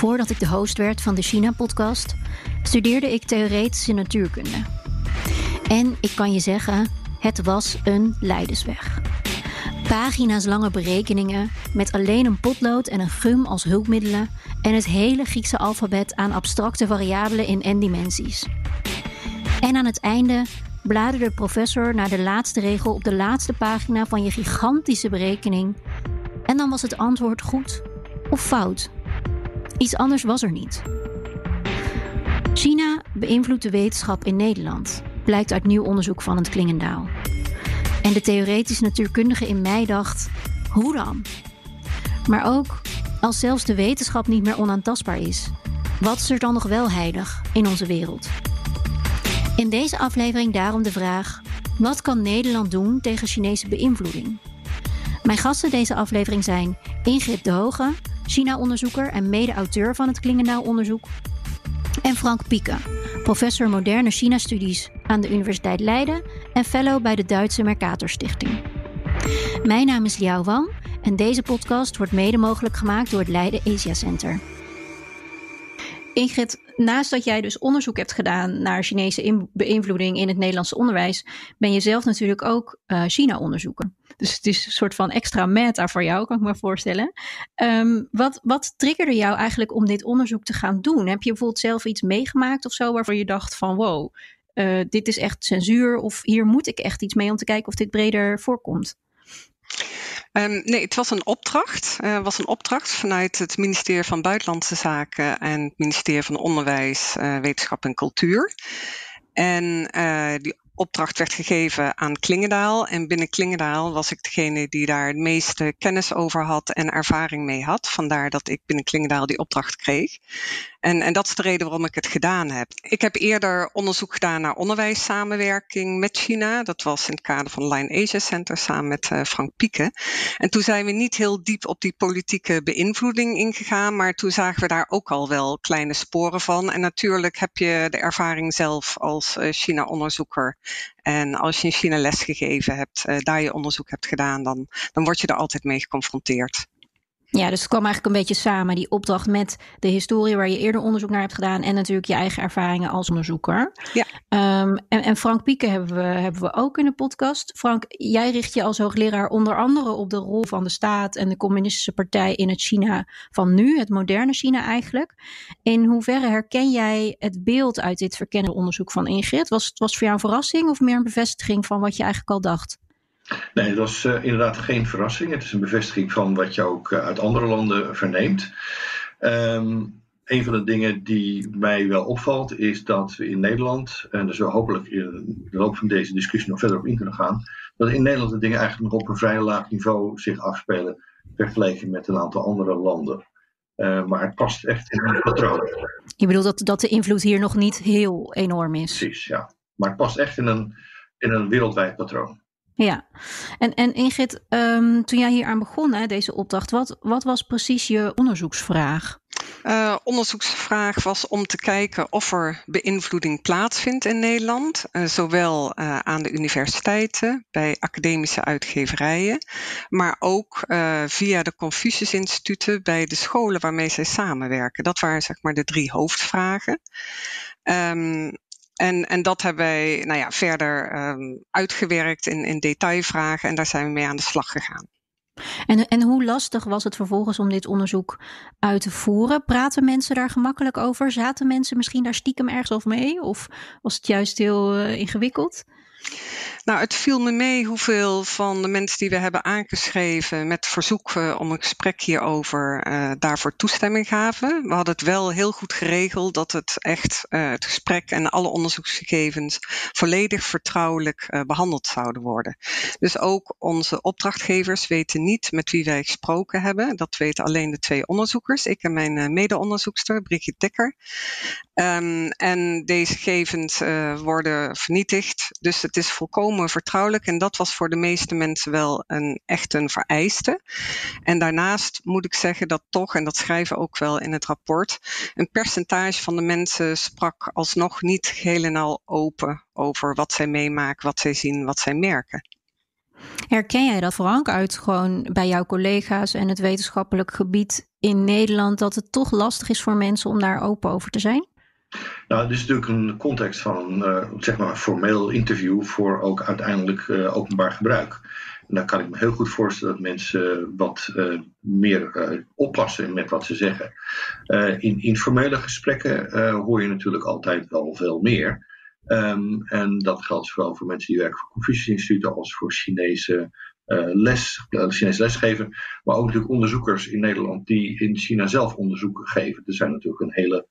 Voordat ik de host werd van de China-podcast, studeerde ik theoretische natuurkunde. En ik kan je zeggen, het was een leidersweg. Pagina's lange berekeningen met alleen een potlood en een gum als hulpmiddelen en het hele Griekse alfabet aan abstracte variabelen in n-dimensies. En aan het einde bladerde de professor naar de laatste regel op de laatste pagina van je gigantische berekening. En dan was het antwoord goed of fout. Iets anders was er niet. China beïnvloedt de wetenschap in Nederland, blijkt uit nieuw onderzoek van het Klingendaal. En de theoretisch natuurkundige in mij dacht: hoe dan? Maar ook als zelfs de wetenschap niet meer onaantastbaar is, wat is er dan nog wel heilig in onze wereld? In deze aflevering daarom de vraag: wat kan Nederland doen tegen Chinese beïnvloeding? Mijn gasten deze aflevering zijn Ingrid de Hoge, China-onderzoeker en mede-auteur van het Klingendaal-onderzoek, en Frank Pieke, professor moderne China-studies aan de Universiteit Leiden en fellow bij de Duitse Mercator Stichting. Mijn naam is Liao Wang en deze podcast wordt mede mogelijk gemaakt door het Leiden Asia Center. Ingrid, naast dat jij dus onderzoek hebt gedaan naar Chinese beïnvloeding in het Nederlandse onderwijs, ben je zelf natuurlijk ook uh, China-onderzoeker. Dus het is een soort van extra meta voor jou, kan ik me voorstellen. Um, wat, wat triggerde jou eigenlijk om dit onderzoek te gaan doen? Heb je bijvoorbeeld zelf iets meegemaakt of zo waarvan je dacht van wow, uh, dit is echt censuur of hier moet ik echt iets mee om te kijken of dit breder voorkomt? Um, nee, het was een opdracht. Uh, was een opdracht vanuit het ministerie van Buitenlandse Zaken en het ministerie van Onderwijs, uh, Wetenschap en Cultuur. En uh, die opdracht werd gegeven aan Klingendaal. En binnen Klingendaal was ik degene die daar het meeste kennis over had en ervaring mee had. Vandaar dat ik binnen Klingendaal die opdracht kreeg. En, en dat is de reden waarom ik het gedaan heb. Ik heb eerder onderzoek gedaan naar onderwijssamenwerking met China. Dat was in het kader van Line Asia Center samen met uh, Frank Pieke. En toen zijn we niet heel diep op die politieke beïnvloeding ingegaan, maar toen zagen we daar ook al wel kleine sporen van. En natuurlijk heb je de ervaring zelf als uh, China-onderzoeker. En als je in China lesgegeven hebt, uh, daar je onderzoek hebt gedaan, dan, dan word je er altijd mee geconfronteerd. Ja, dus het kwam eigenlijk een beetje samen, die opdracht met de historie waar je eerder onderzoek naar hebt gedaan en natuurlijk je eigen ervaringen als onderzoeker. Ja. Um, en, en, Frank Pieke hebben we, hebben we ook in de podcast. Frank, jij richt je als hoogleraar onder andere op de rol van de staat en de communistische partij in het China van nu, het moderne China eigenlijk. In hoeverre herken jij het beeld uit dit verkennende onderzoek van Ingrid? Was het was voor jou een verrassing of meer een bevestiging van wat je eigenlijk al dacht? Nee, dat was uh, inderdaad geen verrassing. Het is een bevestiging van wat je ook uh, uit andere landen verneemt. Um, een van de dingen die mij wel opvalt is dat we in Nederland, en daar zullen we hopelijk in de loop van deze discussie nog verder op in kunnen gaan, dat in Nederland de dingen eigenlijk nog op een vrij laag niveau zich afspelen vergeleken met een aantal andere landen. Uh, maar het past echt in een patroon. Je bedoelt dat, dat de invloed hier nog niet heel enorm is? Precies, ja. Maar het past echt in een, in een wereldwijd patroon. Ja, en, en Ingrid, um, toen jij hier aan begon, hè, deze opdracht, wat, wat was precies je onderzoeksvraag? Uh, onderzoeksvraag was om te kijken of er beïnvloeding plaatsvindt in Nederland, uh, zowel uh, aan de universiteiten, bij academische uitgeverijen, maar ook via de Confucius Instituten bij de scholen waarmee zij samenwerken. Dat waren zeg maar de drie hoofdvragen. Um, en, en dat hebben wij nou ja, verder um, uitgewerkt in, in detailvragen en daar zijn we mee aan de slag gegaan. En, en hoe lastig was het vervolgens om dit onderzoek uit te voeren? Praten mensen daar gemakkelijk over? Zaten mensen misschien daar stiekem ergens over mee? Of was het juist heel uh, ingewikkeld? Nou, het viel me mee hoeveel van de mensen die we hebben aangeschreven met verzoek om een gesprek hierover uh, daarvoor toestemming gaven. We hadden het wel heel goed geregeld dat het echt uh, het gesprek en alle onderzoeksgegevens volledig vertrouwelijk uh, behandeld zouden worden. Dus ook onze opdrachtgevers weten niet met wie wij gesproken hebben. Dat weten alleen de twee onderzoekers, ik en mijn mede-onderzoekster Brigitte Dekker. Um, en deze gegevens worden vernietigd. Dus het is volkomen vertrouwelijk. En dat was voor de meeste mensen wel een, echt een vereiste. En daarnaast moet ik zeggen dat toch, en dat schrijven ook wel in het rapport, een percentage van de mensen sprak alsnog niet geheel en al open over wat zij meemaken, wat zij zien, wat zij merken. Herken jij dat, Frank, uit gewoon bij jouw collega's en het wetenschappelijk gebied in Nederland, dat het toch lastig is voor mensen om daar open over te zijn? Nou, dit is natuurlijk een context van een uh, zeg maar formeel interview voor ook uiteindelijk uh, openbaar gebruik. En dan kan ik me heel goed voorstellen dat mensen wat uh, meer oppassen met wat ze zeggen. in informele gesprekken hoor je natuurlijk altijd wel veel meer. Um, en dat geldt zowel voor mensen die werken voor Confucius-instituten als voor Chinese les, Chinese lesgeven. Maar ook natuurlijk onderzoekers in Nederland die in China zelf onderzoeken geven. Er zijn natuurlijk een hele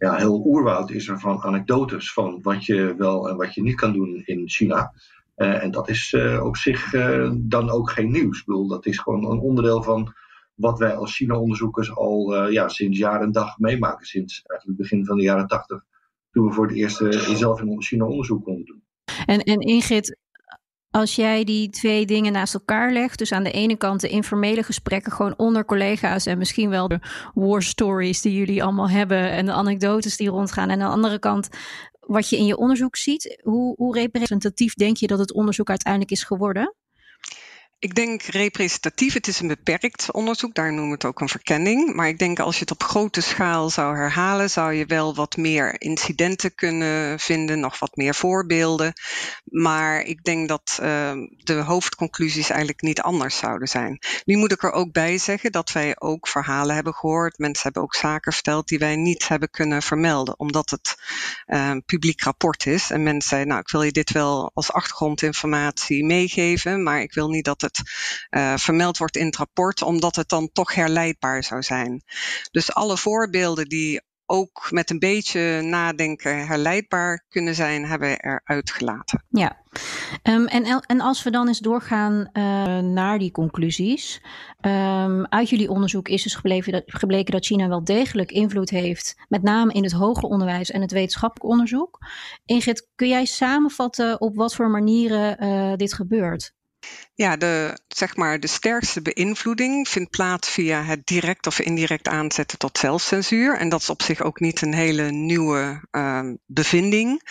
ja, heel oerwoud is er van anekdotes van wat je wel en wat je niet kan doen in China. Uh, en dat is uh, op zich uh, dan ook geen nieuws. Bedoel, dat is gewoon een onderdeel van wat wij als China-onderzoekers al ja, sinds jaar en dag meemaken. Sinds eigenlijk het begin van de jaren tachtig. Toen we voor het eerst zelf in China onderzoek konden doen. En, en Ingrid, als jij die twee dingen naast elkaar legt, dus aan de ene kant de informele gesprekken gewoon onder collega's en misschien wel de war stories die jullie allemaal hebben en de anekdotes die rondgaan, en aan de andere kant wat je in je onderzoek ziet, hoe, hoe representatief denk je dat het onderzoek uiteindelijk is geworden? Ik denk representatief, het is een beperkt onderzoek, daar noemen we het ook een verkenning. Maar ik denk als je het op grote schaal zou herhalen, zou je wel wat meer incidenten kunnen vinden, nog wat meer voorbeelden. Maar ik denk dat uh, de hoofdconclusies eigenlijk niet anders zouden zijn. Nu moet ik er ook bij zeggen dat wij ook verhalen hebben gehoord. Mensen hebben ook zaken verteld die wij niet hebben kunnen vermelden, omdat het uh, publiek rapport is. En mensen zeiden, nou ik wil je dit wel als achtergrondinformatie meegeven, maar ik wil niet dat het uh, vermeld wordt in het rapport, omdat het dan toch herleidbaar zou zijn. Dus alle voorbeelden die ook met een beetje nadenken herleidbaar kunnen zijn, hebben we eruit gelaten. Ja, um, en, en als we dan eens doorgaan uh, naar die conclusies. Um, uit jullie onderzoek is dus gebleken dat, gebleken dat China wel degelijk invloed heeft, met name in het hoger onderwijs en het wetenschappelijk onderzoek. Ingrid, kun jij samenvatten op wat voor manieren uh, dit gebeurt? Ja, de, zeg maar, de sterkste beïnvloeding vindt plaats via het direct of indirect aanzetten tot zelfcensuur. En dat is op zich ook niet een hele nieuwe uh, bevinding.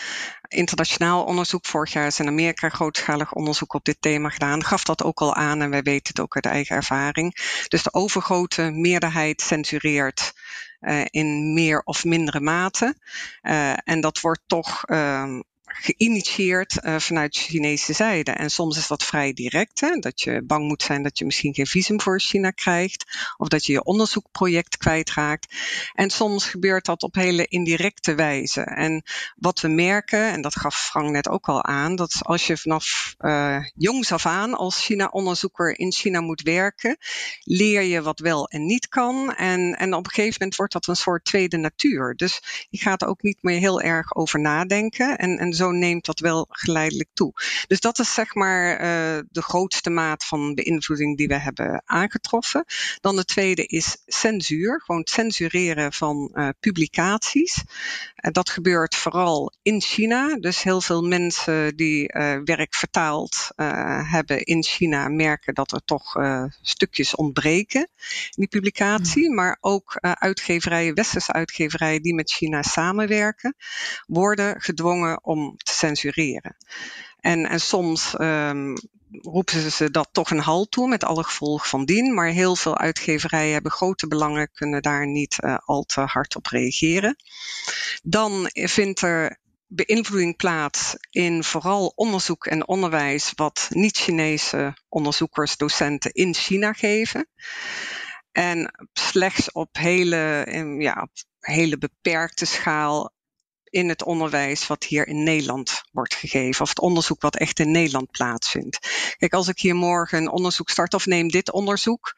Internationaal onderzoek, vorig jaar is in Amerika grootschalig onderzoek op dit thema gedaan, gaf dat ook al aan en wij weten het ook uit eigen ervaring. Dus de overgrote meerderheid censureert uh, in meer of mindere mate. Uh, en dat wordt toch uh, geïnitieerd uh, vanuit Chinese zijde. En soms is dat vrij direct, hè, dat je bang moet zijn dat je misschien geen visum voor China krijgt, of dat je je onderzoekproject kwijtraakt. En soms gebeurt dat op hele indirecte wijze. En wat we merken, en dat gaf Frank net ook al aan, dat als je vanaf uh, jongs af aan als China-onderzoeker in China moet werken, leer je wat wel en niet kan. En, en op een gegeven moment wordt dat een soort tweede natuur. Dus je gaat er ook niet meer heel erg over nadenken. En, en zo neemt dat wel geleidelijk toe. Dus dat is zeg maar uh, de grootste maat van beïnvloeding die we hebben aangetroffen. Dan de tweede is censuur, gewoon censureren van uh, publicaties. Uh, dat gebeurt vooral in China. Dus heel veel mensen die werk vertaald hebben in China merken dat er toch stukjes ontbreken in die publicatie. Hmm. Maar ook uitgeverijen, westerse uitgeverijen die met China samenwerken, worden gedwongen om te censureren. En, en soms um, roepen ze dat toch een halt toe met alle gevolgen van dien. Maar heel veel uitgeverijen hebben grote belangen, kunnen daar niet uh, al te hard op reageren. Dan vindt er beïnvloeding plaats in vooral onderzoek en onderwijs wat niet-Chinese onderzoekers, docenten in China geven. En slechts op hele, ja, op hele beperkte schaal in het onderwijs wat hier in Nederland wordt gegeven, of het onderzoek wat echt in Nederland plaatsvindt. Kijk, als ik hier morgen een onderzoek start of neem dit onderzoek,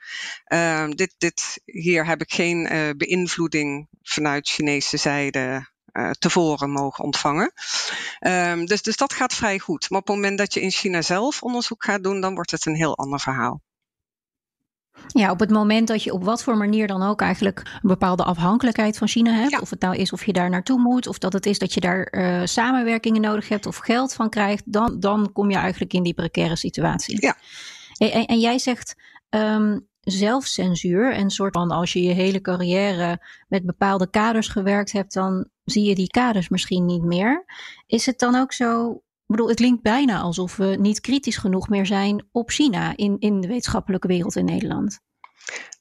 uh, dit, dit, hier heb ik geen uh, beïnvloeding vanuit Chinese zijde uh, tevoren mogen ontvangen. Um, dus, dus dat gaat vrij goed. Maar op het moment dat je in China zelf onderzoek gaat doen, dan wordt het een heel ander verhaal. Ja, op het moment dat je op wat voor manier dan ook eigenlijk een bepaalde afhankelijkheid van China hebt. Of het nou is of je daar naartoe moet, of dat het is dat je daar uh, samenwerkingen nodig hebt of geld van krijgt, dan, dan kom je eigenlijk in die precaire situatie. Ja. En, en jij zegt um, zelfcensuur en soort van als je je hele carrière met bepaalde kaders gewerkt hebt, dan zie je die kaders misschien niet meer. Is het dan ook zo bedoel, het klinkt bijna alsof we niet kritisch genoeg meer zijn op China in, in de wetenschappelijke wereld in Nederland.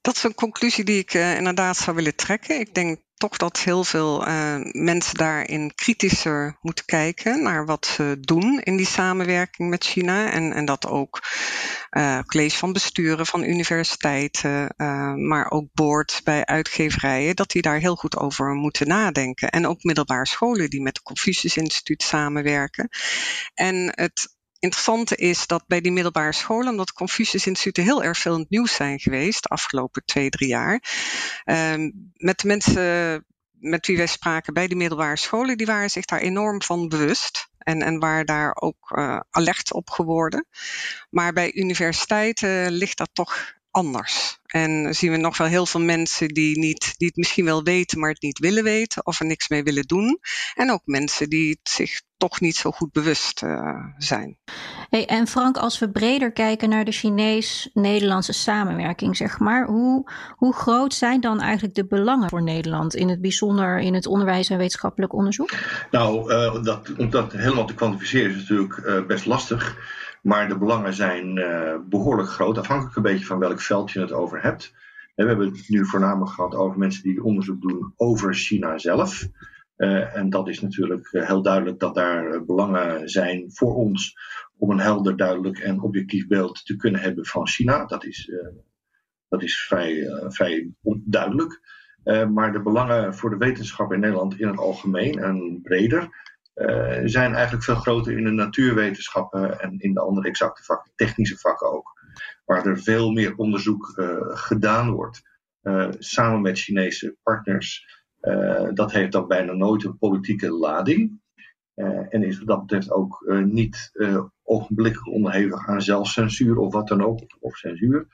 Dat is een conclusie die ik uh, inderdaad zou willen trekken. Ik denk toch dat heel veel uh, mensen daarin kritischer moeten kijken naar wat ze doen in die samenwerking met China. En, en dat ook uh, college van besturen van universiteiten, uh, maar ook boards bij uitgeverijen, dat die daar heel goed over moeten nadenken. En ook middelbare scholen die met het Confucius Instituut samenwerken. En het interessante is dat bij die middelbare scholen, omdat Confucius Instituten heel erg veel in het nieuws zijn geweest de afgelopen twee, drie jaar, um, met de mensen met wie wij spraken bij die middelbare scholen, die waren zich daar enorm van bewust. En, en waren daar ook uh, alert op geworden. Maar bij universiteiten ligt dat toch anders. En zien we nog wel heel veel mensen die, niet, die het misschien wel weten, maar het niet willen weten of er niks mee willen doen. En ook mensen die het zich toch niet zo goed bewust uh, zijn. Hey, en Frank, als we breder kijken naar de Chinees-Nederlandse samenwerking, zeg maar, hoe, hoe groot zijn dan eigenlijk de belangen voor Nederland, in het bijzonder in het onderwijs en wetenschappelijk onderzoek? Nou, uh, dat, om dat helemaal te kwantificeren is natuurlijk uh, best lastig. Maar de belangen zijn uh, behoorlijk groot, afhankelijk een beetje van welk veld je het over hebt. We hebben het nu voornamelijk gehad over mensen die onderzoek doen over China zelf. Uh, en dat is natuurlijk heel duidelijk dat daar belangen zijn voor ons om een helder, duidelijk en objectief beeld te kunnen hebben van China. Dat is, dat is vrij, vrij duidelijk. maar de belangen voor de wetenschap in Nederland in het algemeen en breder, zijn eigenlijk veel groter in de natuurwetenschappen en in de andere exacte vakken, technische vakken ook. Waar er veel meer onderzoek uh, gedaan wordt, uh, samen met Chinese partners. dat heeft dan bijna nooit een politieke lading. en is wat dat betreft ook niet ogenblikkelijk onderhevig aan zelfcensuur of wat dan ook, of censuur.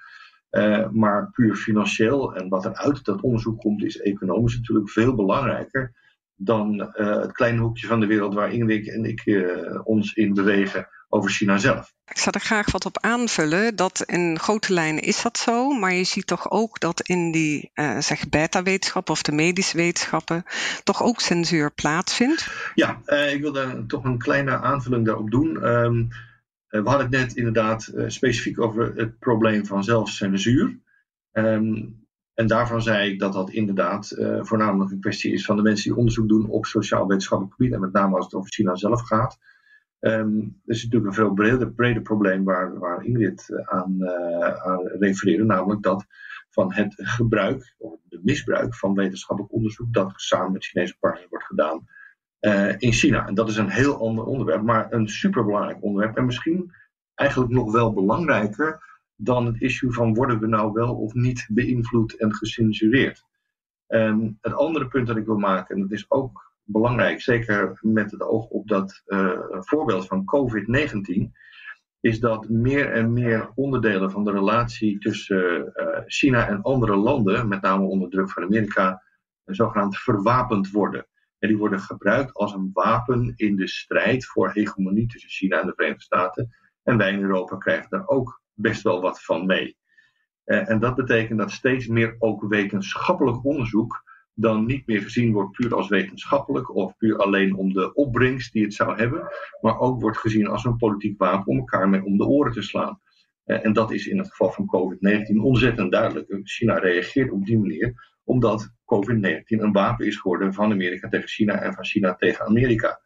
maar puur financieel en wat er uit dat onderzoek komt, is economisch natuurlijk veel belangrijker dan uh, het kleine hoekje van de wereld waar Ingrid en ik uh, ons in bewegen over China zelf. Ik zou er graag wat op aanvullen. Dat in grote lijnen is dat zo, maar je ziet toch ook dat in die uh, zeg beta-wetenschappen of de medische wetenschappen toch ook censuur plaatsvindt. Ja, ik wil daar toch een kleine aanvulling daarop doen. Um, we hadden het net inderdaad specifiek over het probleem van zelfcensuur. Um, en daarvan zei ik dat dat inderdaad uh, voornamelijk een kwestie is van de mensen die onderzoek doen op sociaal-wetenschappelijk gebied. En met name als het over China zelf gaat. Um, dat is natuurlijk een veel breder, probleem waar, waar Ingrid eh, aan, uh, aan refereerde. Namelijk dat van het gebruik, of de misbruik van wetenschappelijk onderzoek. dat samen met Chinese partners wordt gedaan in China. En dat is een heel ander onderwerp, maar een superbelangrijk onderwerp. En misschien eigenlijk nog wel belangrijker dan het issue van worden we nou wel of niet beïnvloed en gecensureerd. Um, het andere punt dat ik wil maken, en dat is ook belangrijk, zeker met het oog op dat uh, voorbeeld van COVID-19, is dat meer en meer onderdelen van de relatie tussen uh, China en andere landen, met name onder druk van Amerika, zogenaamd verwapend worden. En die worden gebruikt als een wapen in de strijd voor hegemonie tussen China en de Verenigde Staten. En wij in Europa krijgen daar ook best wel wat van mee. Uh, en dat betekent dat steeds meer ook wetenschappelijk onderzoek dan niet meer gezien wordt puur als wetenschappelijk of puur alleen om de opbrengst die het zou hebben, maar ook wordt gezien als een politiek wapen om elkaar mee om de oren te slaan. Uh, en dat is in het geval van COVID-19 ontzettend duidelijk. China reageert op die manier omdat COVID-19 een wapen is geworden van Amerika tegen China en van China tegen Amerika.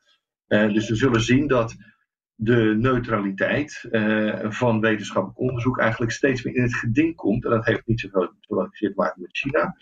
Dus we zullen zien dat de neutraliteit uh, van wetenschappelijk onderzoek eigenlijk steeds meer in het geding komt. En dat heeft niet zoveel te maken met China.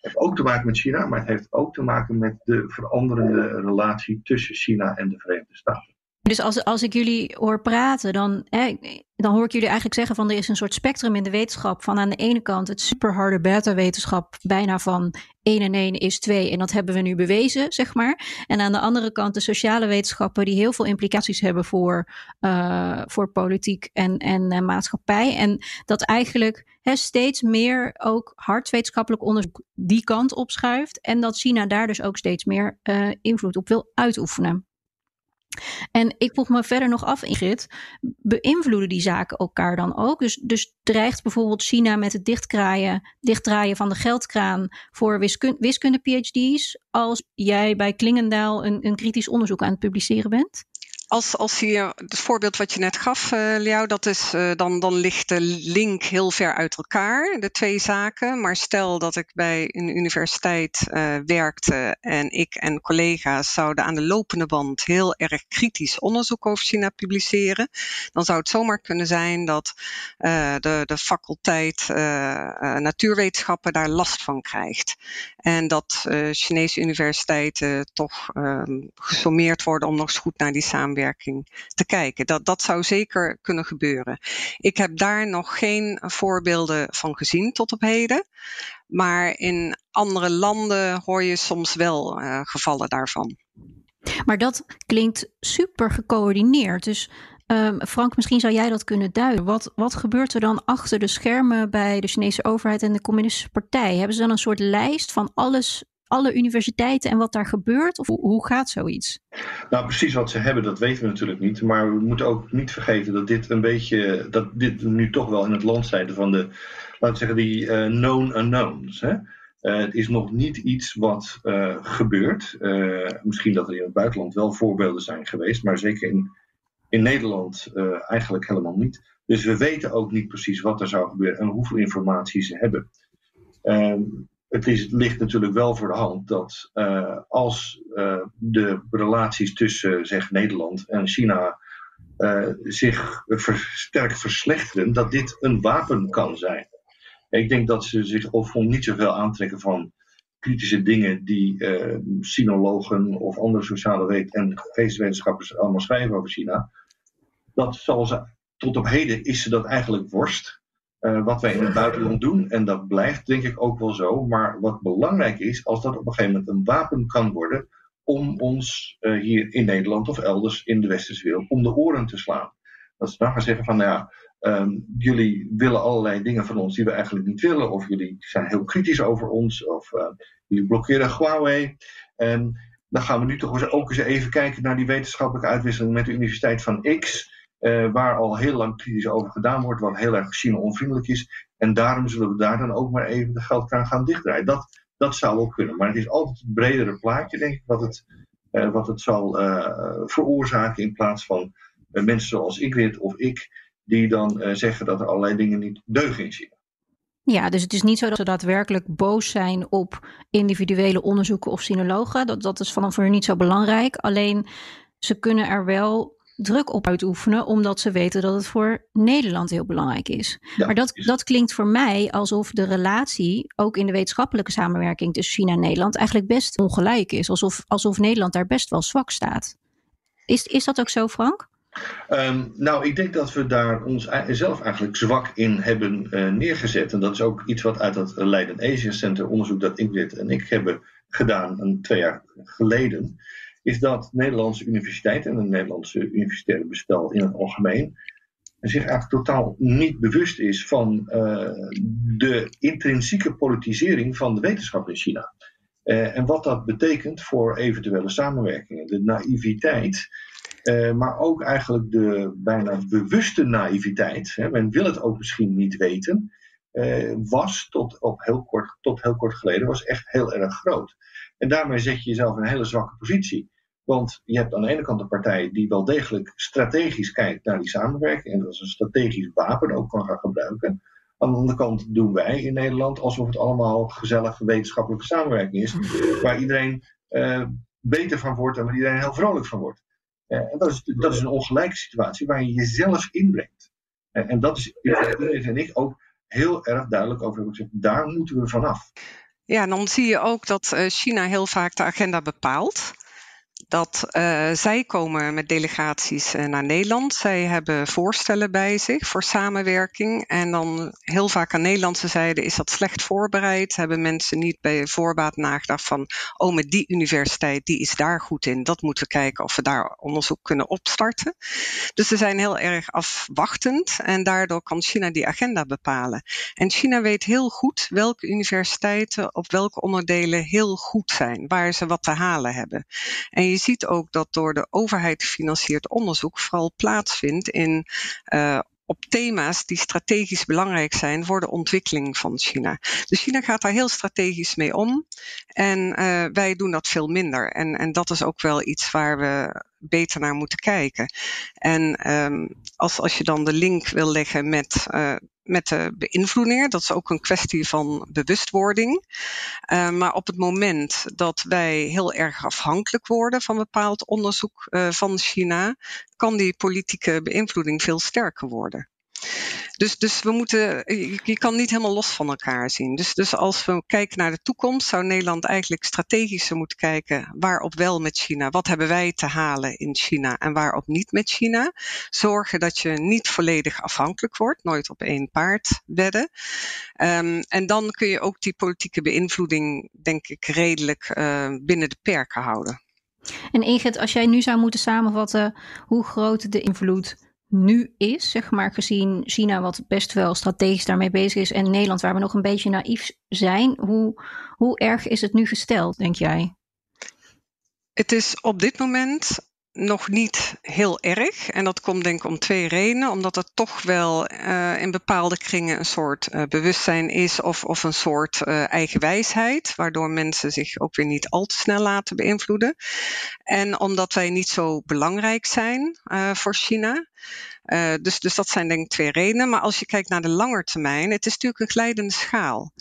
heeft ook te maken met China, maar het heeft ook te maken met de veranderende relatie tussen China en de Verenigde Staten. Dus als, als ik jullie hoor praten, dan, hè, dan hoor ik jullie eigenlijk zeggen van er is een soort spectrum in de wetenschap. Van aan de ene kant het superharde beta-wetenschap, bijna van 1 en 1 is 2 en dat hebben we nu bewezen, zeg maar. En aan de andere kant de sociale wetenschappen die heel veel implicaties hebben voor, uh, voor politiek en, en uh, maatschappij. En dat eigenlijk hè, steeds meer ook hardwetenschappelijk onderzoek die kant opschuift. En dat China daar dus ook steeds meer uh, invloed op wil uitoefenen. En ik vroeg me verder nog af, Ingrid, beïnvloeden die zaken elkaar dan ook? Dus, dus dreigt bijvoorbeeld China met het dichtdraaien, dichtdraaien van de geldkraan voor wiskunde, PhD's als jij bij Klingendaal een, een kritisch onderzoek aan het publiceren bent? Als, als hier, het voorbeeld wat je net gaf, uh, dat is, uh, dan, dan ligt de link heel ver uit elkaar, de twee zaken. Maar stel dat ik bij een universiteit uh, werkte en ik en collega's zouden aan de lopende band heel erg kritisch onderzoek over China publiceren, dan zou het zomaar kunnen zijn dat de, de faculteit natuurwetenschappen daar last van krijgt. En dat Chinese universiteiten toch ehm, gesommeerd worden om nog eens goed naar die samenwerking te kijken. Dat, dat zou zeker kunnen gebeuren. Ik heb daar nog geen voorbeelden van gezien tot op heden. Maar in andere landen hoor je soms wel uh, gevallen daarvan. Maar dat klinkt super gecoördineerd. Dus um, Frank, misschien zou jij dat kunnen duiden. Wat, wat gebeurt er dan achter de schermen bij de Chinese overheid en de Communistische Partij? Hebben ze dan een soort lijst van alles alle universiteiten en wat daar gebeurt? Of hoe gaat zoiets? Nou, precies wat ze hebben, dat weten we natuurlijk niet. Maar we moeten ook niet vergeten dat dit een beetje, dat dit nu toch wel in het land zijde van de, laten zeggen, die uh, known unknowns. Hè? Uh, het is nog niet iets wat uh, gebeurt. misschien dat er in het buitenland wel voorbeelden zijn geweest, maar zeker in, in Nederland eigenlijk helemaal niet. Dus we weten ook niet precies wat er zou gebeuren en hoeveel informatie ze hebben. Ehm, het, is, ligt natuurlijk wel voor de hand dat uh, als uh, de relaties tussen zeg, Nederland en China uh, zich sterk verslechteren, dat dit een wapen kan zijn. Ik denk dat ze zich of niet zoveel aantrekken van kritische dingen die sinologen of andere sociale wet- en geesteswetenschappers allemaal schrijven over China. Dat zal ze, tot op heden is ze dat eigenlijk worst. Uh, wat wij in het buitenland doen. En dat blijft denk ik ook wel zo. Maar wat belangrijk is, als dat op een gegeven moment een wapen kan worden om ons uh, hier in Nederland of elders in de westerse wereld om de oren te slaan. Dat ze dan gaan zeggen van nou ja, um, jullie willen allerlei dingen van ons die we eigenlijk niet willen. Of jullie zijn heel kritisch over ons. Of uh, jullie blokkeren Huawei. En dan gaan we nu toch ook eens even kijken naar die wetenschappelijke uitwisseling met de Universiteit van X. Uh, waar al heel lang kritisch over gedaan wordt, wat heel erg China-onvriendelijk is. En daarom zullen we daar dan ook maar even de geldkraan gaan dichtdraaien. Dat, dat zou wel kunnen. Maar het is altijd het bredere plaatje, denk ik, wat het, uh, wat het zal uh, veroorzaken. In plaats van mensen zoals ik weet of ik, die dan zeggen dat er allerlei dingen niet deugen in China. Ja, dus het is niet zo dat ze daadwerkelijk boos zijn op individuele onderzoeken of sinologen. Dat, dat is vanaf voor niet zo belangrijk. Alleen ze kunnen er wel druk op uitoefenen, omdat ze weten dat het voor Nederland heel belangrijk is. Ja, maar dat, dat klinkt voor mij alsof de relatie, ook in de wetenschappelijke samenwerking tussen China en Nederland, eigenlijk best ongelijk is. Alsof, alsof Nederland daar best wel zwak staat. Is, is dat ook zo, Frank? Um, nou, ik denk dat we daar ons zelf eigenlijk zwak in hebben uh, neergezet. En dat is ook iets wat uit het Leiden Asia Center onderzoek dat Ingrid en ik hebben gedaan een twee jaar geleden is dat Nederlandse universiteiten en het Nederlandse universitaire bestel in het algemeen zich eigenlijk totaal niet bewust is van uh, de intrinsieke politisering van de wetenschap in China. Uh, en wat dat betekent voor eventuele samenwerkingen. De naïviteit, uh, maar ook eigenlijk de bijna bewuste naïviteit. Hè, men wil het ook misschien niet weten. was tot, op heel kort, tot heel kort geleden was echt heel erg groot. En daarmee zet je jezelf in een hele zwakke positie. Want je hebt aan de ene kant een partij die wel degelijk strategisch kijkt naar die samenwerking en dat is een strategisch wapen ook kan gaan gebruiken. Aan de andere kant doen wij in Nederland alsof het allemaal gezellige wetenschappelijke samenwerking is, waar iedereen uh, beter van wordt en waar iedereen heel vrolijk van wordt. Uh, en dat is, dat is een ongelijke situatie waar je jezelf inbrengt. Uh, en dat is, iedereen en ik ook heel erg duidelijk over hebben gezegd, daar moeten we vanaf. Ja, dan zie je ook dat eh, China heel vaak de agenda bepaalt dat uh, zij komen met delegaties uh, naar Nederland. Zij hebben voorstellen bij zich voor samenwerking. En dan heel vaak aan Nederlandse zijde is dat slecht voorbereid. Hebben mensen niet bij voorbaat nagedacht van, oh met die universiteit, die is daar goed in. Dat moeten we kijken of we daar onderzoek kunnen opstarten. Dus ze zijn heel erg afwachtend en daardoor kan China die agenda bepalen. En China weet heel goed welke universiteiten op welke onderdelen heel goed zijn, waar ze wat te halen hebben. En je ziet ook dat door de overheid gefinancierd onderzoek vooral plaatsvindt in uh, op thema's die strategisch belangrijk zijn voor de ontwikkeling van China. Dus China gaat daar heel strategisch mee om en uh, wij doen dat veel minder. En, en dat is ook wel iets waar we beter naar moeten kijken. En um, als, als je dan de link wil leggen met uh, met de beïnvloedingen. Dat is ook een kwestie van bewustwording. Uh, maar op het moment dat wij heel erg afhankelijk worden van bepaald onderzoek van China, kan die politieke beïnvloeding veel sterker worden. Dus, dus we moeten, je kan niet helemaal los van elkaar zien. Dus, dus als we kijken naar de toekomst, zou Nederland eigenlijk strategischer moeten kijken waarop wel met China. Wat hebben wij te halen in China en waarop niet met China? Zorgen dat je niet volledig afhankelijk wordt, nooit op één paard wedden. Um, en dan kun je ook die politieke beïnvloeding, denk ik, redelijk uh, binnen de perken houden. En Ingrid, als jij nu zou moeten samenvatten hoe groot de invloed nu is, zeg maar, gezien China, wat best wel strategisch daarmee bezig is, en Nederland, waar we nog een beetje naïef zijn. Hoe, hoe erg is het nu gesteld, denk jij? Het is op dit moment nog niet heel erg. En dat komt denk ik om twee redenen. Omdat er toch wel uh, in bepaalde kringen een soort uh, bewustzijn is of, of een soort uh, eigen wijsheid. Waardoor mensen zich ook weer niet al te snel laten beïnvloeden. En omdat wij niet zo belangrijk zijn voor China. Dus, dus dat zijn denk ik twee redenen. Maar als je kijkt naar de lange termijn, het is natuurlijk een glijdende schaal.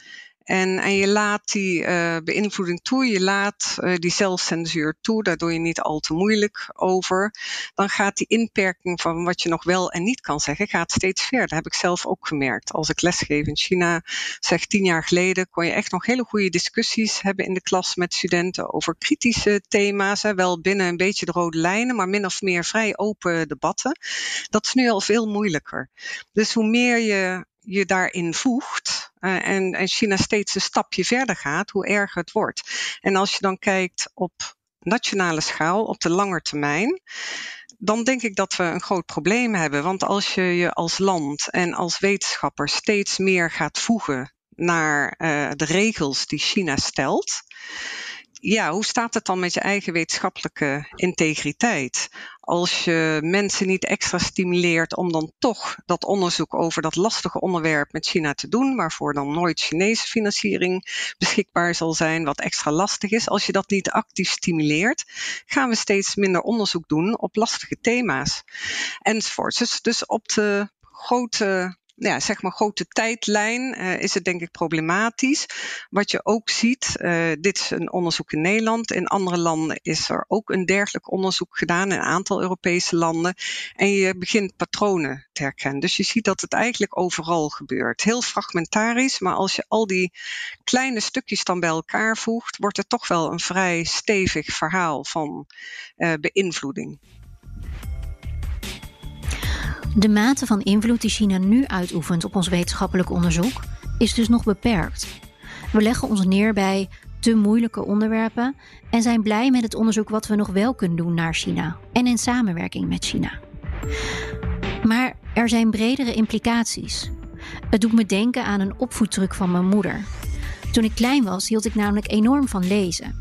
En, en je laat die uh, beïnvloeding toe, je laat uh, die zelfcensuur toe, daar doe je niet al te moeilijk over. Dan gaat die inperking van wat je nog wel en niet kan zeggen, gaat steeds verder. Dat heb ik zelf ook gemerkt. Als ik lesgeef in China, zeg tien jaar geleden, kon je echt nog hele goede discussies hebben in de klas met studenten over kritische thema's. Wel binnen een beetje de rode lijnen, maar min of meer vrij open debatten. Dat is nu al veel moeilijker. Dus hoe meer je je daarin voegt uh, en, en China steeds een stapje verder gaat, hoe erger het wordt. En als je dan kijkt op nationale schaal, op de lange termijn, dan denk ik dat we een groot probleem hebben. Want als je je als land en als wetenschapper steeds meer gaat voegen naar uh, de regels die China stelt, ja, hoe staat het dan met je eigen wetenschappelijke integriteit? Als je mensen niet extra stimuleert om dan toch dat onderzoek over dat lastige onderwerp met China te doen, waarvoor dan nooit Chinese financiering beschikbaar zal zijn, wat extra lastig is. Als je dat niet actief stimuleert, gaan we steeds minder onderzoek doen op lastige thema's enzovoort. Dus, dus op de grote ja, zeg maar grote tijdlijn uh, is het denk ik problematisch. Wat je ook ziet, uh, dit is een onderzoek in Nederland. In andere landen is er ook een dergelijk onderzoek gedaan, in een aantal Europese landen. En je begint patronen te herkennen. Dus je ziet dat het eigenlijk overal gebeurt. Heel fragmentarisch, maar als je al die kleine stukjes dan bij elkaar voegt, wordt het toch wel een vrij stevig verhaal van uh, beïnvloeding. De mate van invloed die China nu uitoefent op ons wetenschappelijk onderzoek is dus nog beperkt. We leggen ons neer bij te moeilijke onderwerpen en zijn blij met het onderzoek wat we nog wel kunnen doen naar China en in samenwerking met China. Maar er zijn bredere implicaties. Het doet me denken aan een opvoeddruk van mijn moeder. Toen ik klein was, hield ik namelijk enorm van lezen.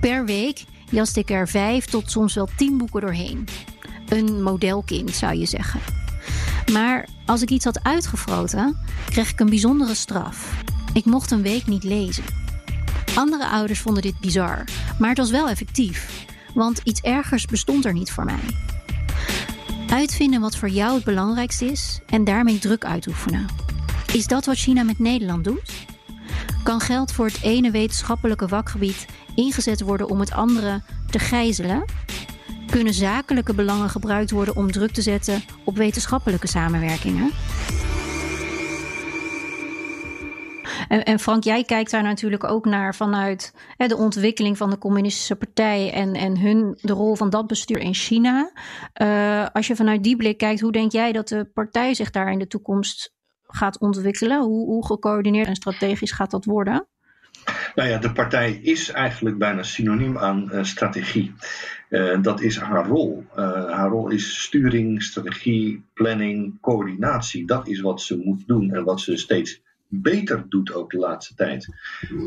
Per week jaste ik er vijf tot soms wel tien boeken doorheen. Een modelkind zou je zeggen. Maar als ik iets had uitgefroten, kreeg ik een bijzondere straf. Ik mocht een week niet lezen. Andere ouders vonden dit bizar, maar het was wel effectief, want iets ergers bestond er niet voor mij. Uitvinden wat voor jou het belangrijkste is en daarmee druk uitoefenen. Is dat wat China met Nederland doet? Kan geld voor het ene wetenschappelijke vakgebied ingezet worden om het andere te gijzelen? Kunnen zakelijke belangen gebruikt worden om druk te zetten op wetenschappelijke samenwerkingen? En, Frank, jij kijkt daar natuurlijk ook naar vanuit de ontwikkeling van de Communistische Partij en, en hun, de rol van dat bestuur in China. Uh, als je vanuit die blik kijkt, hoe denk jij dat de partij zich daar in de toekomst gaat ontwikkelen? Hoe, hoe gecoördineerd en strategisch gaat dat worden? Nou ja, de partij is eigenlijk bijna synoniem aan uh, strategie. Uh, dat is haar rol. Uh, haar rol is sturing, strategie, planning, coördinatie. Dat is wat ze moet doen en wat ze steeds beter doet ook de laatste tijd.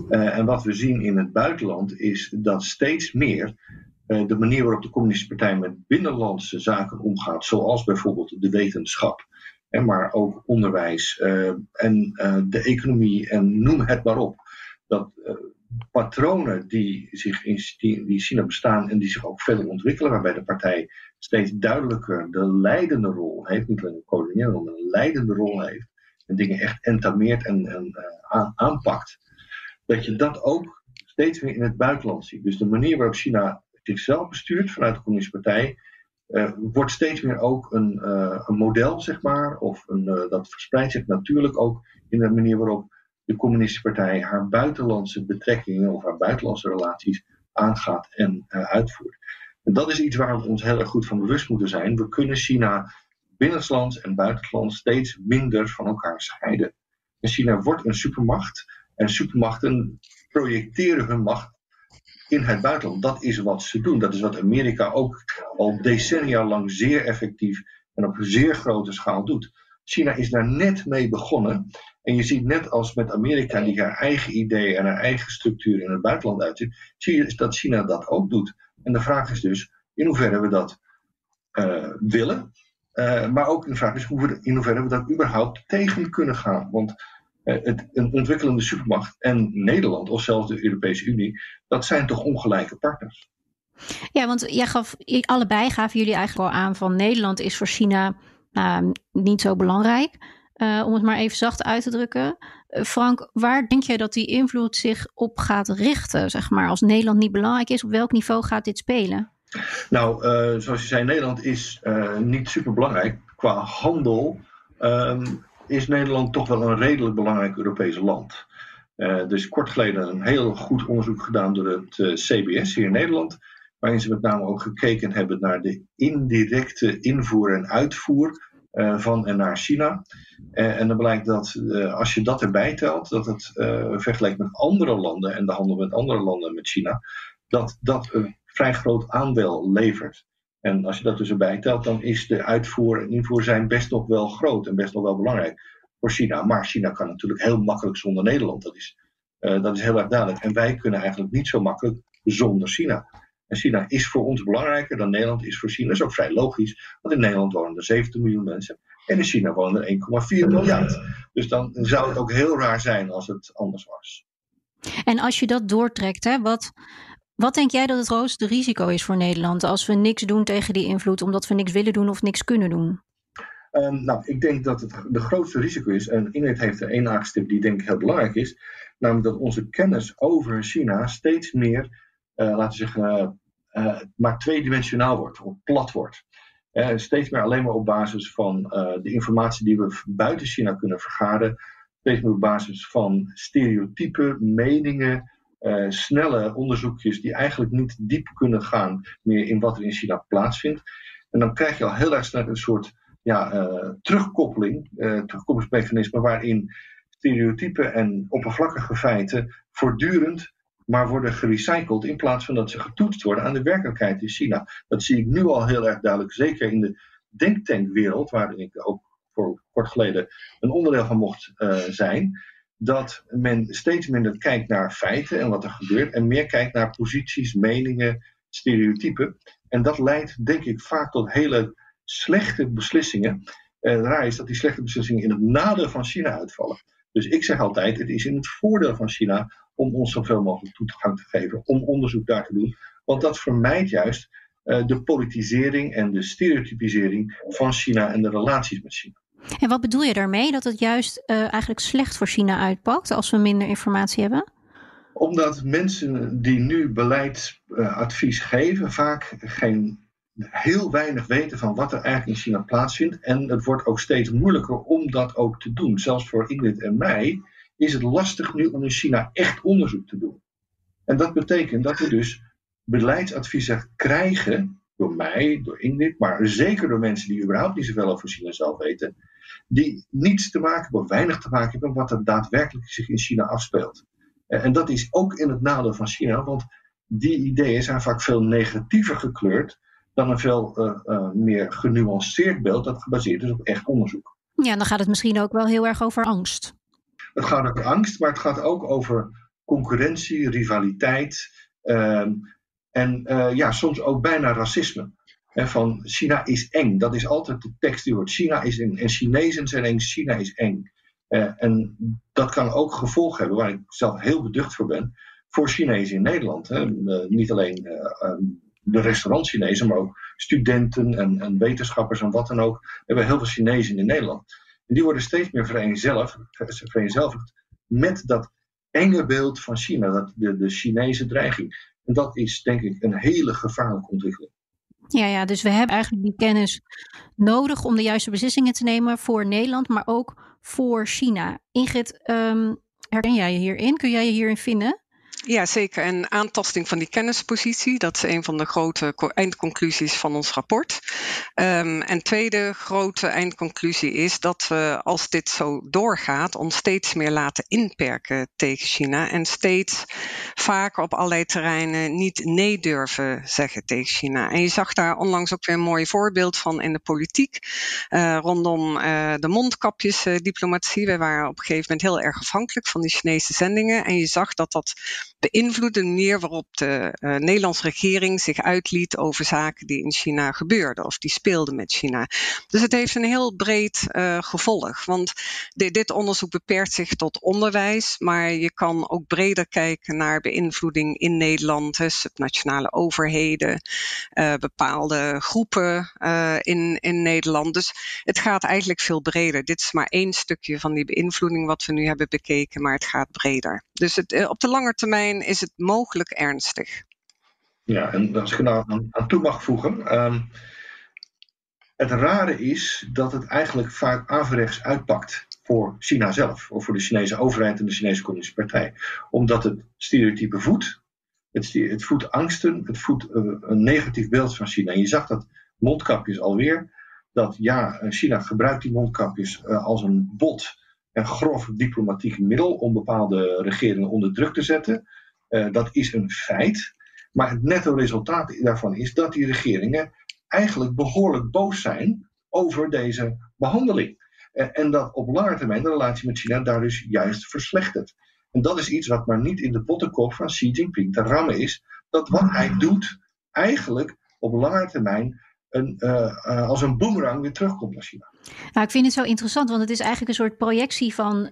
en wat we zien in het buitenland is dat steeds meer de manier waarop de Communistische Partij met binnenlandse zaken omgaat, zoals bijvoorbeeld de wetenschap, maar ook onderwijs en de economie en noem het maar op dat uh, patronen die, zich in, die, die China bestaan en die zich ook verder ontwikkelen, waarbij de partij steeds duidelijker de leidende rol heeft, niet alleen een coördinerende maar een leidende rol heeft, en dingen echt entameert en, en uh, aanpakt, dat je dat ook steeds meer in het buitenland ziet. Dus de manier waarop China zichzelf bestuurt vanuit de Communistische Partij, uh, wordt steeds meer ook een, een model, zeg maar, of een, dat verspreidt zich natuurlijk ook in de manier waarop de Communistische Partij haar buitenlandse betrekkingen of haar buitenlandse relaties aangaat en uh, uitvoert. En dat is iets waar we ons heel erg goed van bewust moeten zijn. We kunnen China binnenlands en buitenlands steeds minder van elkaar scheiden. En China wordt een supermacht en supermachten projecteren hun macht in het buitenland. Dat is wat ze doen. Dat is wat Amerika ook al decennia lang zeer effectief en op zeer grote schaal doet. China is daar net mee begonnen. En je ziet net als met Amerika, die haar eigen ideeën en haar eigen structuur in het buitenland uitzet, zie je dat China dat ook doet. En de vraag is dus in hoeverre we dat uh, willen. Uh, maar ook de vraag is hoe we, in hoeverre we dat überhaupt tegen kunnen gaan. Want uh, het, een ontwikkelende supermacht en Nederland, of zelfs de Europese Unie, dat zijn toch ongelijke partners. Ja, want jij gaf, allebei gaven jullie eigenlijk al aan van Nederland is voor China nou, niet zo belangrijk. Uh, om het maar even zacht uit te drukken. Uh, Frank, waar denk jij dat die invloed zich op gaat richten? Zeg maar, als Nederland niet belangrijk is, op welk niveau gaat dit spelen? Nou, uh, zoals je zei, Nederland is niet super belangrijk. Qua handel um, is Nederland toch wel een redelijk belangrijk Europees land. dus kort geleden een heel goed onderzoek gedaan door het CBS hier in Nederland waarin ze met name ook gekeken hebben naar de indirecte invoer en uitvoer uh, van en naar China. Uh, en dan blijkt dat uh, als je dat erbij telt, dat het vergeleken met andere landen en de handel met andere landen met China, dat dat een vrij groot aandeel levert. En als je dat dus erbij telt, dan is de uitvoer en invoer zijn best nog wel groot en best nog wel belangrijk voor China. Maar China kan natuurlijk heel makkelijk zonder Nederland. Dat is, dat is heel erg duidelijk. En wij kunnen eigenlijk niet zo makkelijk zonder China. En China is voor ons belangrijker dan Nederland is voor China. Dat is ook vrij logisch, want in Nederland wonen er 70 miljoen mensen en in China wonen er 1,4 miljard. Dus dan zou het ook heel raar zijn als het anders was. En als je dat doortrekt, hè, wat, wat denk jij dat het grootste risico is voor Nederland als we niks doen tegen die invloed, omdat we niks willen doen of niks kunnen doen? Um, nou, ik denk dat het de grootste risico is, en Ingrid heeft er één aangestipt die denk ik heel belangrijk is, namelijk dat onze kennis over China steeds meer, uh, laten we zeggen, maar tweedimensionaal wordt, of plat wordt. Uh, steeds meer alleen maar op basis van uh, de informatie die we buiten China kunnen vergaren. Steeds meer op basis van stereotypen, meningen, uh, snelle onderzoekjes die eigenlijk niet diep kunnen gaan meer in wat er in China plaatsvindt. En dan krijg je al heel erg snel een soort ja, terugkoppeling, terugkoppelingsmechanisme waarin stereotypen en oppervlakkige feiten voortdurend maar worden gerecycled in plaats van dat ze getoetst worden aan de werkelijkheid in China. Dat zie ik nu al heel erg duidelijk, zeker in de denktankwereld, waar ik ook voor kort geleden een onderdeel van mocht uh, zijn. Dat men steeds minder kijkt naar feiten en wat er gebeurt, en meer kijkt naar posities, meningen, stereotypen. En dat leidt, denk ik, vaak tot hele slechte beslissingen. En is dat die slechte beslissingen in het nadeel van China uitvallen. Dus ik zeg altijd, het is in het voordeel van China om ons zoveel mogelijk toegang te geven, om onderzoek daar te doen. Want dat vermijdt juist uh, de politisering en de stereotypisering van China en de relaties met China. En wat bedoel je daarmee? Dat het juist uh, eigenlijk slecht voor China uitpakt als we minder informatie hebben? Omdat mensen die nu beleidsadvies geven vaak geen heel weinig weten van wat er eigenlijk in China plaatsvindt. En het wordt ook steeds moeilijker om dat ook te doen. Zelfs voor Ingrid en mij is het lastig nu om in China echt onderzoek te doen. En dat betekent dat we dus beleidsadviezen krijgen, door mij, door Ingrid, maar zeker door mensen die überhaupt niet zoveel over China zelf weten, die niets te maken hebben, of weinig te maken hebben, met wat er daadwerkelijk zich in China afspeelt. En dat is ook in het nadeel van China, want die ideeën zijn vaak veel negatiever gekleurd dan een veel uh, uh, meer genuanceerd beeld dat gebaseerd is op echt onderzoek. Ja, dan gaat het misschien ook wel heel erg over angst. Het gaat over angst, maar het gaat ook over concurrentie, rivaliteit uh, en uh, ja, soms ook bijna racisme. Van China is eng, dat is altijd de tekst die wordt. China is eng en Chinezen zijn eng, China is eng. Uh, en dat kan ook gevolgen hebben, waar ik zelf heel beducht voor ben, voor Chinezen in Nederland. Hè. Uh, niet alleen um, de restaurant-Chinezen, maar ook studenten en, en, wetenschappers en wat dan ook. We hebben heel veel Chinezen in Nederland. En die worden steeds meer vereenzelvigd met dat enge beeld van China, dat, de, Chinese dreiging. En dat is denk ik een hele gevaarlijke ontwikkeling. Ja, ja, dus we hebben eigenlijk die kennis nodig om de juiste beslissingen te nemen voor Nederland, maar ook voor China. Ingrid, um, herken jij je hierin? Kun jij je hierin vinden? Ja, zeker. En aantasting van die kennispositie, dat is een van de grote eindconclusies van ons rapport. Um, en tweede grote eindconclusie is dat we, als dit zo doorgaat, ons steeds meer laten inperken tegen China en steeds vaker op allerlei terreinen niet nee durven zeggen tegen China. En je zag daar onlangs ook weer een mooi voorbeeld van in de politiek, uh, rondom uh, de mondkapjesdiplomatie. Uh, We waren op een gegeven moment heel erg afhankelijk van die Chinese zendingen en je zag dat dat beïnvloedt de manier waarop de uh, Nederlandse regering zich uitliet over zaken die in China gebeurden of die speelden met China. Dus het heeft een heel breed uh, gevolg. Want dit, onderzoek beperkt zich tot onderwijs, maar je kan ook breder kijken naar beïnvloeding in Nederland, hè, subnationale overheden, uh, bepaalde groepen in, in Nederland. Dus het gaat eigenlijk veel breder. Dit is maar één stukje van die beïnvloeding wat we nu hebben bekeken, maar het gaat breder. Dus het, op de lange termijn is het mogelijk ernstig. Ja, en als ik nou aan, toe mag voegen. Um, het rare is dat het eigenlijk vaak averechts uitpakt voor China zelf, of voor de Chinese overheid en de Chinese Communistische Partij. Omdat het stereotype voedt, het, het voedt angsten, het voedt uh, een negatief beeld van China. En je zag dat mondkapjes alweer, dat ja, China gebruikt die mondkapjes uh, als een bot en grof diplomatiek middel om bepaalde regeringen onder druk te zetten. Uh, dat is een feit. Maar het netto resultaat daarvan is dat die regeringen eigenlijk behoorlijk boos zijn over deze behandeling. Uh, en dat op lange termijn de relatie met China daar dus juist verslechtert. En dat is iets wat maar niet in de pottenkop van Xi Jinping te rammen is. Dat wat hij doet eigenlijk op lange termijn uh, uh, als een boemerang weer terugkomt naar China. Nou, ik vind het zo interessant, want het is eigenlijk een soort projectie van uh,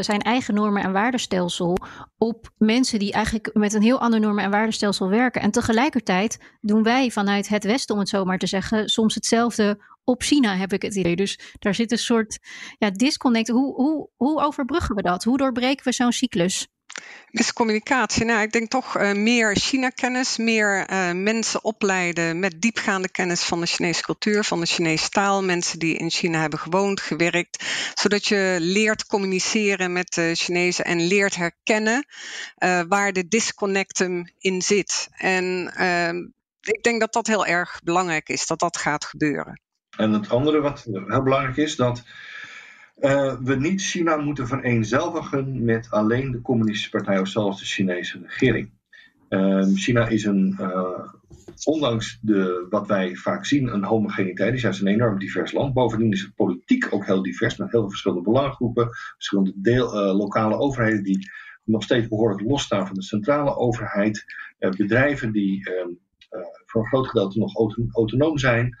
zijn eigen normen- en waardestelsel op mensen die eigenlijk met een heel ander normen- en waardestelsel werken. En tegelijkertijd doen wij vanuit het Westen, om het zo maar te zeggen, soms hetzelfde op China, heb ik het idee. Dus daar zit een soort ja, disconnect. Hoe, hoe, hoe overbruggen we dat? Hoe doorbreken we zo'n cyclus? Miscommunicatie. Nou, ik denk toch uh, meer China-kennis, meer uh, mensen opleiden met diepgaande kennis van de Chinese cultuur, van de Chinese taal. Mensen die in China hebben gewoond, gewerkt. Zodat je leert communiceren met de Chinezen en leert herkennen uh, waar de disconnectum in zit. En ehm, ik denk dat dat heel erg belangrijk is, dat dat gaat gebeuren. En het andere wat heel belangrijk is, dat uh, we niet China moeten vereenzelvigen met alleen de Communistische Partij of zelfs de Chinese regering. Uh, China is een, uh, ondanks de, wat wij vaak zien, een homogeniteit. is juist een enorm divers land. Bovendien is het politiek ook heel divers, met heel veel verschillende belangengroepen, verschillende deel, lokale overheden die nog steeds behoorlijk losstaan van de centrale overheid, bedrijven die ehm, voor een groot gedeelte nog autonoom zijn,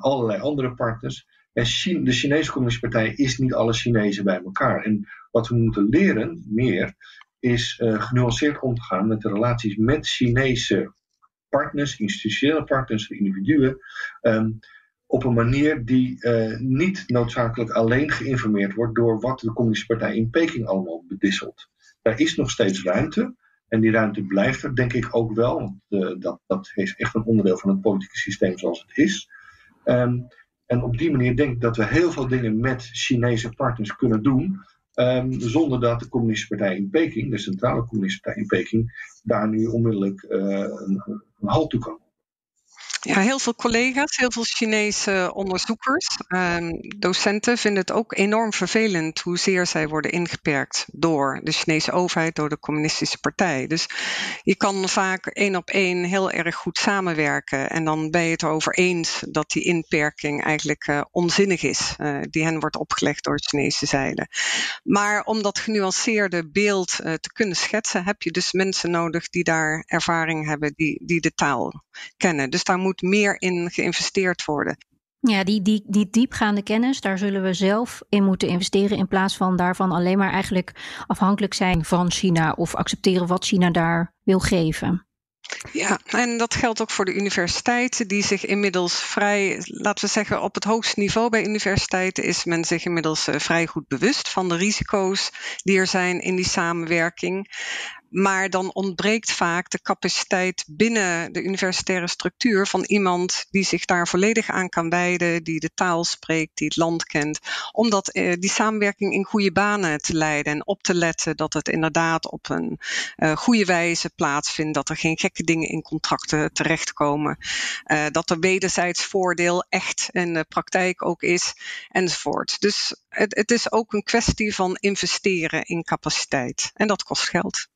allerlei andere partners. En de Chinese Communistische Partij is niet alle Chinezen bij elkaar. En wat we moeten leren meer is uh, genuanceerd om te gaan met de relaties met Chinese partners, institutionele partners, individuen. Um, op een manier die uh, niet noodzakelijk alleen geïnformeerd wordt door wat de Communistische Partij in Peking allemaal bedisselt. Daar is nog steeds ruimte. En die ruimte blijft er, denk ik ook wel. Want uh, dat, dat is echt een onderdeel van het politieke systeem zoals het is. Um, en op die manier denk ik dat we heel veel dingen met Chinese partners kunnen doen. Ehm, zonder dat de Communistische Partij in Peking, de centrale Communistische Partij in Peking, daar nu onmiddellijk een, een halt toe kan. Ja, heel veel collega's, heel veel Chinese onderzoekers, ehm, docenten vinden het ook enorm vervelend hoezeer zij worden ingeperkt door de Chinese overheid, door de Communistische Partij. Dus je kan vaak één op één heel erg goed samenwerken en dan ben je het erover eens dat die inperking eigenlijk uh, onzinnig is, uh, die hen wordt opgelegd door de Chinese zijde. Maar om dat genuanceerde beeld uh, te kunnen schetsen, heb je dus mensen nodig die daar ervaring hebben, die, die de taal kennen. Dus daar moet moet meer in geïnvesteerd worden. Ja, die, die, die diepgaande kennis, daar zullen we zelf in moeten investeren. In plaats van daarvan alleen maar eigenlijk afhankelijk zijn van China of accepteren wat China daar wil geven. Ja, en dat geldt ook voor de universiteiten, die zich inmiddels vrij, laten we zeggen, op het hoogste niveau bij universiteiten is men zich inmiddels eh, vrij goed bewust van de risico's die er zijn in die samenwerking. Maar dan ontbreekt vaak de capaciteit binnen de universitaire structuur van iemand die zich daar volledig aan kan wijden, die de taal spreekt, die het land kent, om dat, eh, die samenwerking in goede banen te leiden en op te letten dat het inderdaad op een uh, goede wijze plaatsvindt, dat er geen gekke dingen in contracten terechtkomen, uh, dat er wederzijds voordeel echt in de praktijk ook is, enzovoort. Dus het, het is ook een kwestie van investeren in capaciteit en dat kost geld.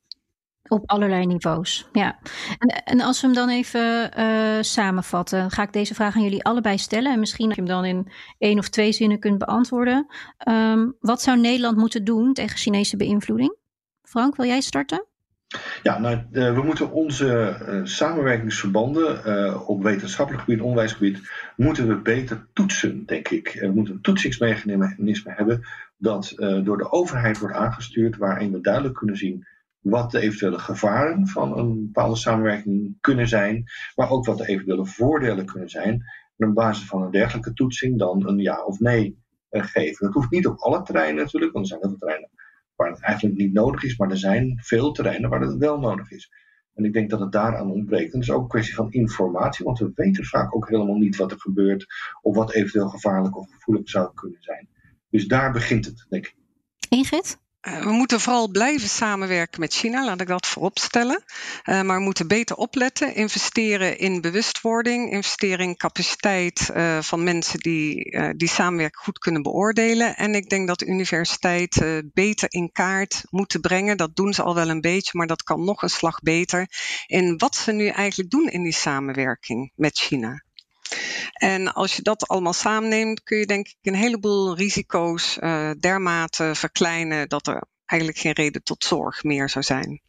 Op allerlei niveaus, ja. En, en als we hem dan even uh, samenvatten, ga ik deze vraag aan jullie allebei stellen. En misschien dat je hem dan in één of twee zinnen kunt beantwoorden. Um, wat zou Nederland moeten doen tegen Chinese beïnvloeding? Frank, wil jij starten? Ja, nou, uh, we moeten onze uh, samenwerkingsverbanden op wetenschappelijk gebied, onderwijsgebied, moeten we beter toetsen, denk ik. we moeten een toetsingsmechanisme hebben dat door de overheid wordt aangestuurd, waarin we duidelijk kunnen zien wat de eventuele gevaren van een bepaalde samenwerking kunnen zijn, maar ook wat de eventuele voordelen kunnen zijn. En op basis van een dergelijke toetsing dan een ja of nee uh, geven. Dat hoeft niet op alle terreinen natuurlijk, want er zijn heel veel terreinen waar het eigenlijk niet nodig is, maar er zijn veel terreinen waar het wel nodig is. En ik denk dat het daaraan ontbreekt. En het is ook een kwestie van informatie, want we weten vaak ook helemaal niet wat er gebeurt of wat eventueel gevaarlijk of gevoelig zou kunnen zijn. Dus daar begint het, denk ik. Ingrid? Eh, we moeten vooral blijven samenwerken met China, laat ik dat vooropstellen. Uh, maar we moeten beter opletten, investeren in bewustwording, investeren in capaciteit uh, van mensen die die samenwerking goed kunnen beoordelen. En ik denk dat de universiteiten beter in kaart moeten brengen. Dat doen ze al wel een beetje, maar dat kan nog een slag beter. In wat ze nu eigenlijk doen in die samenwerking met China. En als je dat allemaal samenneemt, kun je denk ik een heleboel risico's uh, dermate verkleinen dat er eigenlijk geen reden tot zorg meer zou zijn.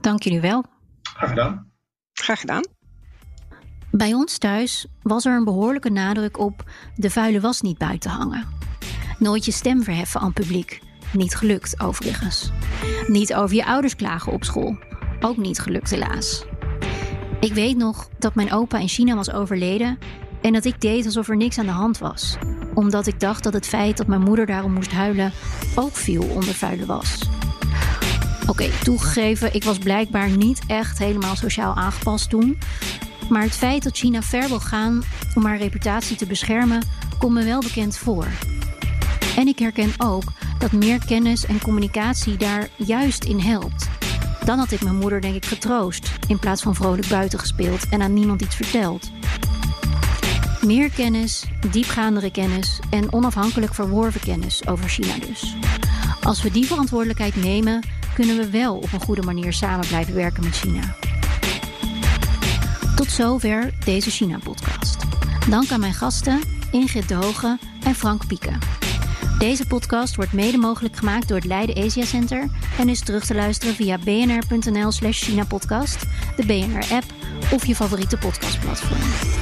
Dank jullie wel. Graag gedaan. Graag gedaan. Bij ons thuis was er een behoorlijke nadruk op de vuile was niet buiten hangen. Nooit je stem verheffen aan publiek. Niet gelukt, overigens. Niet over je ouders klagen op school. Ook niet gelukt, helaas. Ik weet nog dat mijn opa in China was overleden en dat ik deed alsof er niks aan de hand was. Omdat ik dacht dat het feit dat mijn moeder daarom moest huilen ook viel onder vuile was. Oké, toegegeven, ik was blijkbaar niet echt helemaal sociaal aangepast toen. Maar het feit dat China ver wil gaan om haar reputatie te beschermen, komt me wel bekend voor. En ik herken ook dat meer kennis en communicatie daar juist in helpt. Dan had ik mijn moeder denk ik getroost, in plaats van vrolijk buiten gespeeld en aan niemand iets verteld. Meer kennis, diepgaandere kennis en onafhankelijk verworven kennis over China dus. Als we die verantwoordelijkheid nemen, kunnen we wel op een goede manier samen blijven werken met China. Tot zover deze China-podcast. Dank aan mijn gasten Ingrid De Hoge en Frank Pieken. Deze podcast wordt mede mogelijk gemaakt door het Leiden Asia Center en is terug te luisteren via bnr.nl/slash China-podcast, de BNR-app of je favoriete podcastplatform.